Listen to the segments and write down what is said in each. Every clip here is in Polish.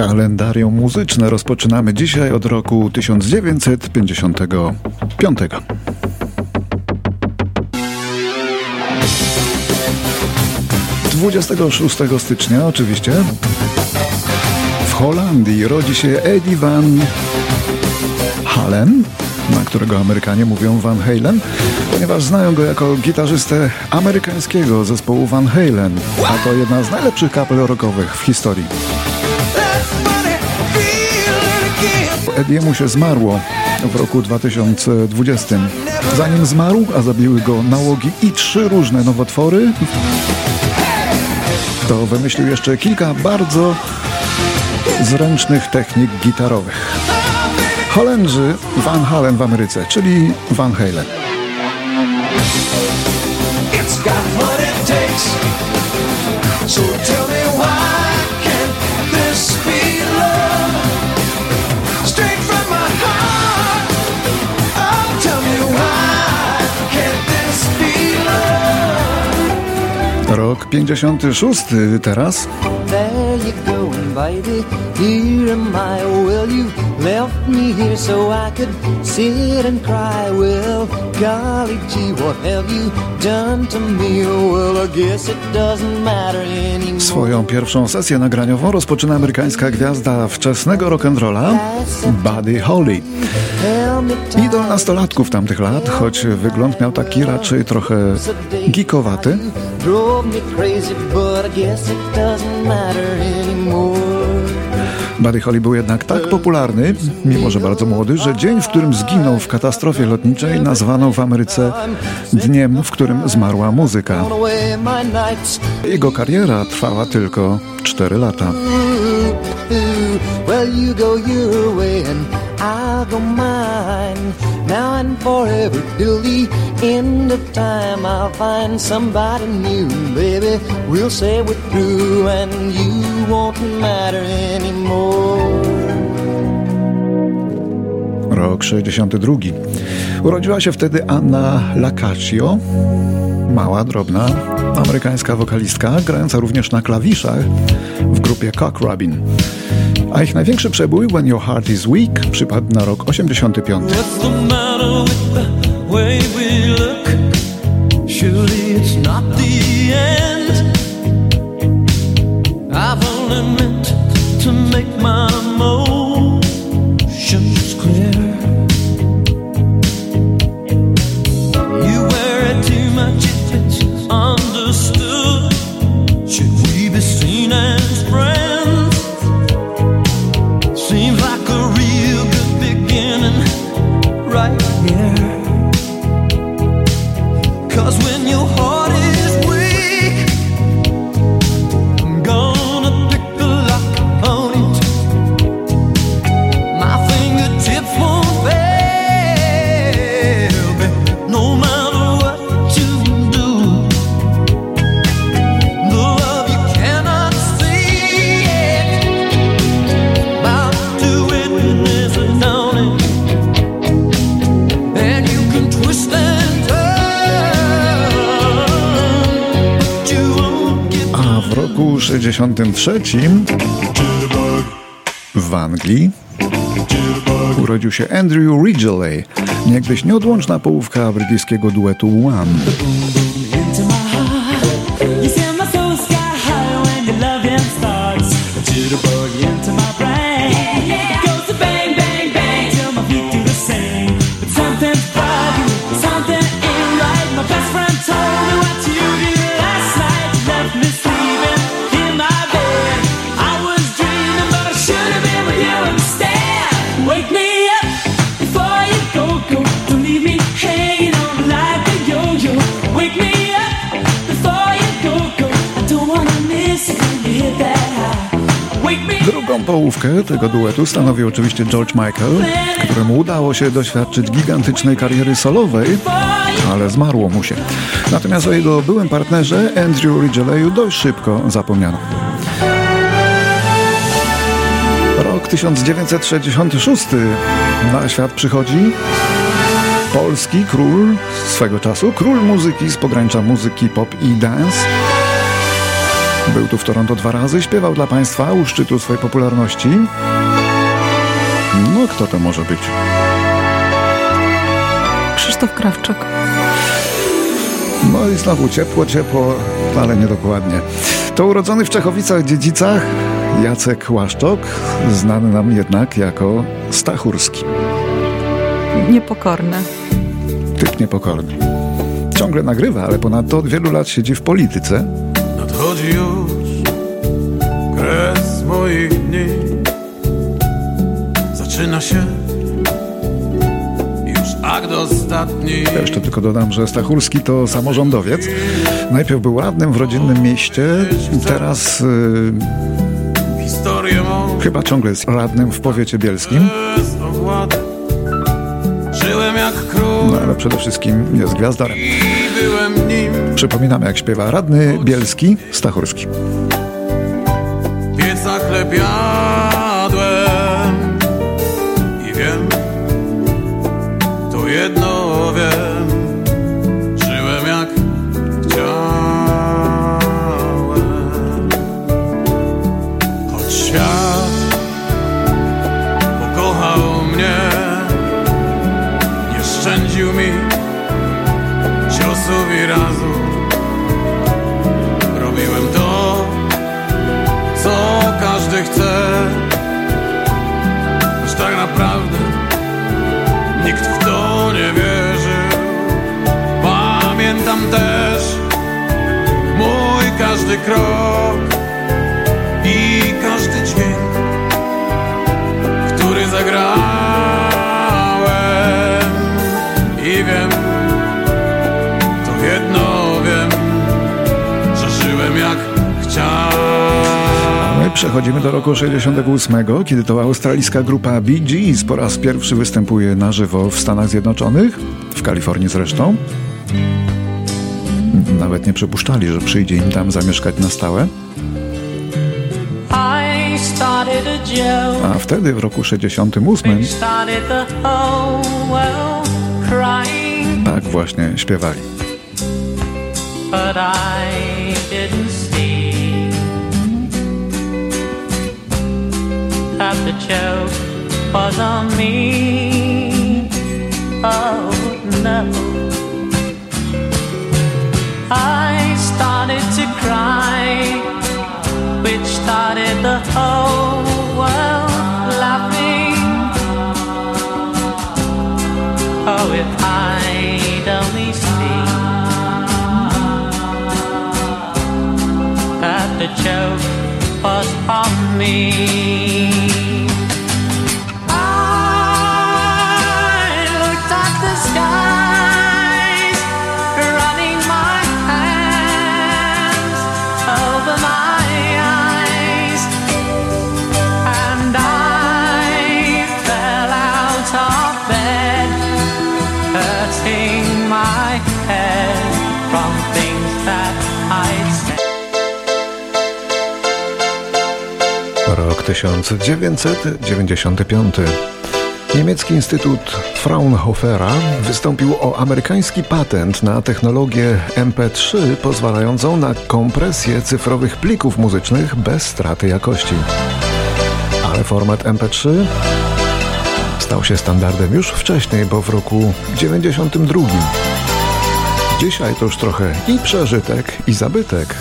Kalendarium muzyczne rozpoczynamy dzisiaj od roku 1955. 26 stycznia oczywiście w Holandii rodzi się Eddie Van Halen, na którego Amerykanie mówią Van Halen, ponieważ znają go jako gitarzystę amerykańskiego zespołu Van Halen, a to jedna z najlepszych kapel rockowych w historii. Ediemu się zmarło w roku 2020. Zanim zmarł, a zabiły go nałogi i trzy różne nowotwory, to wymyślił jeszcze kilka bardzo zręcznych technik gitarowych. Holendrzy Van Halen w Ameryce, czyli Van Halen. So tell me why 56 teraz. There you go, I. Left me here so I could sit and cry. Well, golly gee, what have you done to me? Well, I guess it doesn't matter anymore. Swoją pierwszą sesję nagraniową rozpoczyna amerykańska gwiazda wczesnego rock'n'rolla Buddy Holly. Idol nastolatków tamtych lat, choć wygląd miał taki raczej trochę geekowaty. Buddy Holly był jednak tak popularny, mimo że bardzo młody, że dzień, w którym zginął w katastrofie lotniczej, nazwano w Ameryce dniem, w którym zmarła muzyka. Jego kariera trwała tylko 4 lata. Now and forever till the end of time. I'll find somebody new, baby. We'll say we're through and you won't matter anymore. Rok 62. Urodziła się wtedy Anna Lacaccio, mała, drobna, amerykańska wokalistka, grająca również na klawiszach w grupie Cock Robin. A ich największy przebój When Your Heart Is Weak przypadł na rok 85. only meant to make my most. 1863 w Anglii urodził się Andrew Ridgeley, niegdyś nieodłączna połówka brytyjskiego duetu One. Drugą połówkę tego duetu stanowił oczywiście George Michael, któremu udało się doświadczyć gigantycznej kariery solowej, ale zmarło mu się. Natomiast o jego byłym partnerze Andrew Ridgeleyu dość szybko zapomniano. Rok 1966 na świat przychodzi polski król swego czasu, król muzyki z pogranicza muzyki pop i dance Był tu w Toronto dwa razy, śpiewał dla Państwa u szczytu swojej popularności. No, kto to może być? Krzysztof Krawczyk. No i znowu ciepło, ciepło, ale niedokładnie. To urodzony w Czechowicach-Dziedzicach Jacek Łaszczok, znany nam jednak jako Stachurski. Niepokorny. Typ niepokorny. Ciągle nagrywa, ale ponadto od wielu lat siedzi w polityce. Nadchodzi już kres moich dni. Zaczyna się akt ostatni. Ja jeszcze tylko dodam, że Stachurski to samorządowiec. Najpierw był radnym w rodzinnym mieście, teraz yy, chyba ciągle jest radnym w powiecie bielskim. Żyłem jak król. No ale przede wszystkim jest gwiazdorem. Przypominam jak śpiewa radny bielski Stachurski. Pieca każdy chce. Tak naprawdę nikt w to nie wierzył Pamiętam też mój każdy krok przechodzimy do roku 68, kiedy to australijska grupa Bee Gees po raz pierwszy występuje na żywo w Stanach Zjednoczonych, w Kalifornii zresztą. Nawet nie przypuszczali, że przyjdzie im tam zamieszkać na stałe. A wtedy w roku 68 tak właśnie śpiewali. But I didn't have the joke was on me. Oh no. I started to cry, which started the whole world laughing. Oh, if I'd only seen that the joke was on me. Rok 1995. Niemiecki Instytut Fraunhofera wystąpił o amerykański patent na technologię MP3 pozwalającą na kompresję cyfrowych plików muzycznych bez straty jakości. Ale format MP3 stał się standardem już wcześniej, bo w roku 92. Dzisiaj to już trochę i przeżytek, i zabytek.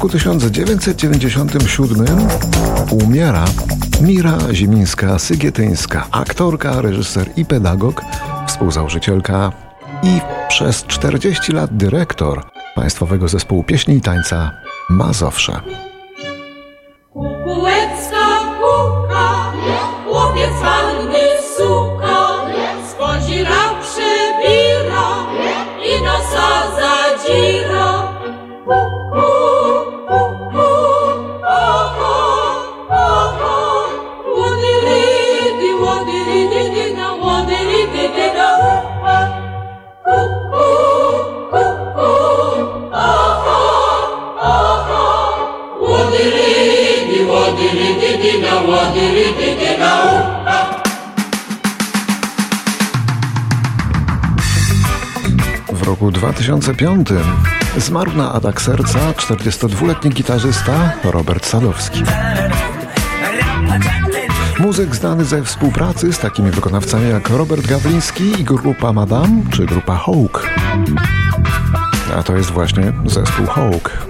Roku 1997 umiera Mira Zimińska-Sygietyńska, aktorka, reżyser i pedagog, współzałożycielka i przez 40 lat dyrektor Państwowego Zespołu Pieśni i Tańca Mazowsze. 2005 zmarł na atak serca 42-letni gitarzysta Robert Sadowski. Muzyk znany ze współpracy z takimi wykonawcami jak Robert Gawliński i grupa Madame czy grupa Hawk. A to jest właśnie zespół Hawk.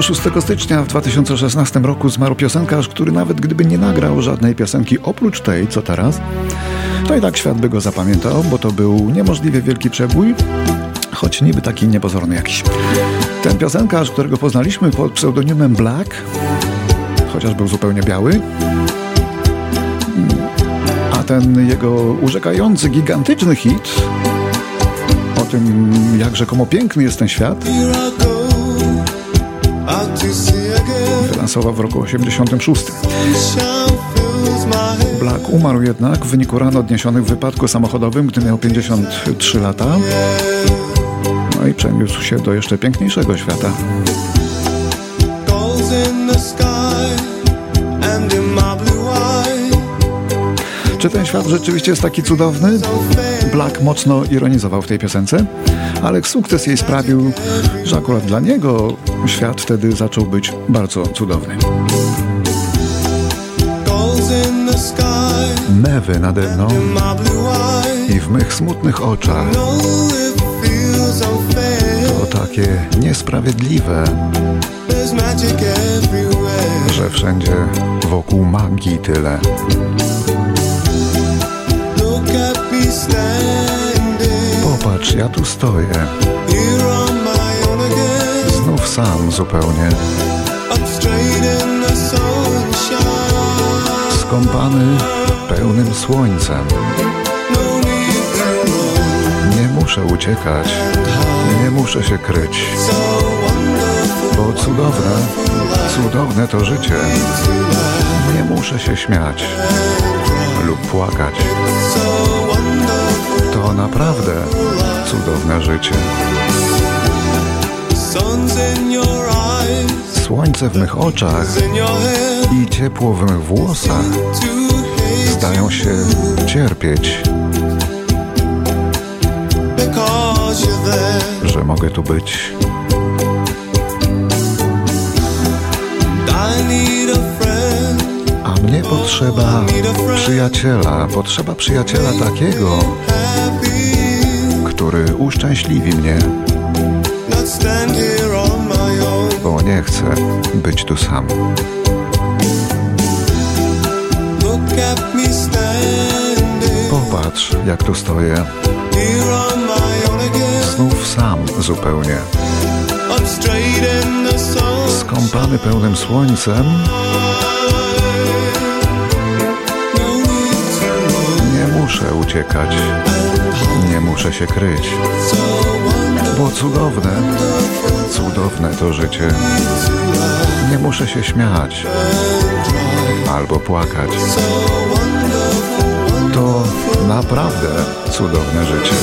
26 stycznia w 2016 roku zmarł piosenkarz, który nawet gdyby nie nagrał żadnej piosenki oprócz tej, co teraz, to i tak świat by go zapamiętał, bo to był niemożliwie wielki przebój, choć niby taki niepozorny jakiś. Ten piosenkarz, którego poznaliśmy pod pseudonimem Black, chociaż był zupełnie biały, a ten jego urzekający, gigantyczny hit o tym, jak rzekomo piękny jest ten świat, w roku 86. Black umarł jednak w wyniku ran odniesionych w wypadku samochodowym, gdy miał 53 lata. No i przeniósł się do jeszcze piękniejszego świata. Czy ten świat rzeczywiście jest taki cudowny? Black mocno ironizował w tej piosence, ale sukces jej sprawił, że akurat dla niego świat wtedy zaczął być bardzo cudowny. Mewy nade mną i w mych smutnych oczach to takie niesprawiedliwe, że wszędzie wokół magii tyle. Popatrz, ja tu stoję. Znów sam zupełnie. Skąpany pełnym słońcem. Nie muszę uciekać, nie muszę się kryć. Bo cudowne, cudowne to życie. Nie muszę się śmiać lub płakać. To naprawdę cudowne życie. Słońce w mych oczach i ciepło w mych włosach zdają się cierpieć, że mogę tu być. A mnie potrzeba przyjaciela, potrzeba przyjaciela takiego, który uszczęśliwi mnie. Nie chcę być tu sam. Popatrz, jak tu stoję. Znów sam zupełnie. Skąpany pełnym słońcem. Nie muszę uciekać. Nie muszę się kryć. Bo cudowne, cudowne to życie. Nie muszę się śmiać albo płakać. To naprawdę cudowne życie.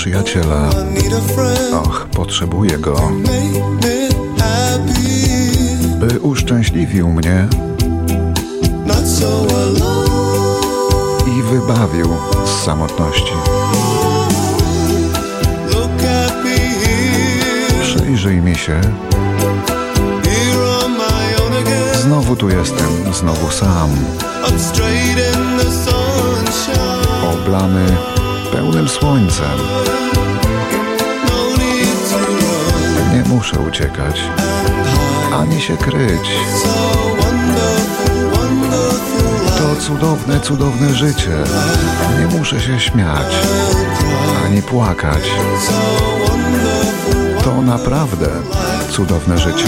Przyjaciela. Och, potrzebuję go. By uszczęśliwił mnie i wybawił z samotności. Przyjrzyj mi się. Znowu tu jestem, znowu sam. Oblany pełnym słońcem. Nie muszę uciekać, ani się kryć. To cudowne, cudowne życie. Nie muszę się śmiać, ani płakać. To naprawdę cudowne życie.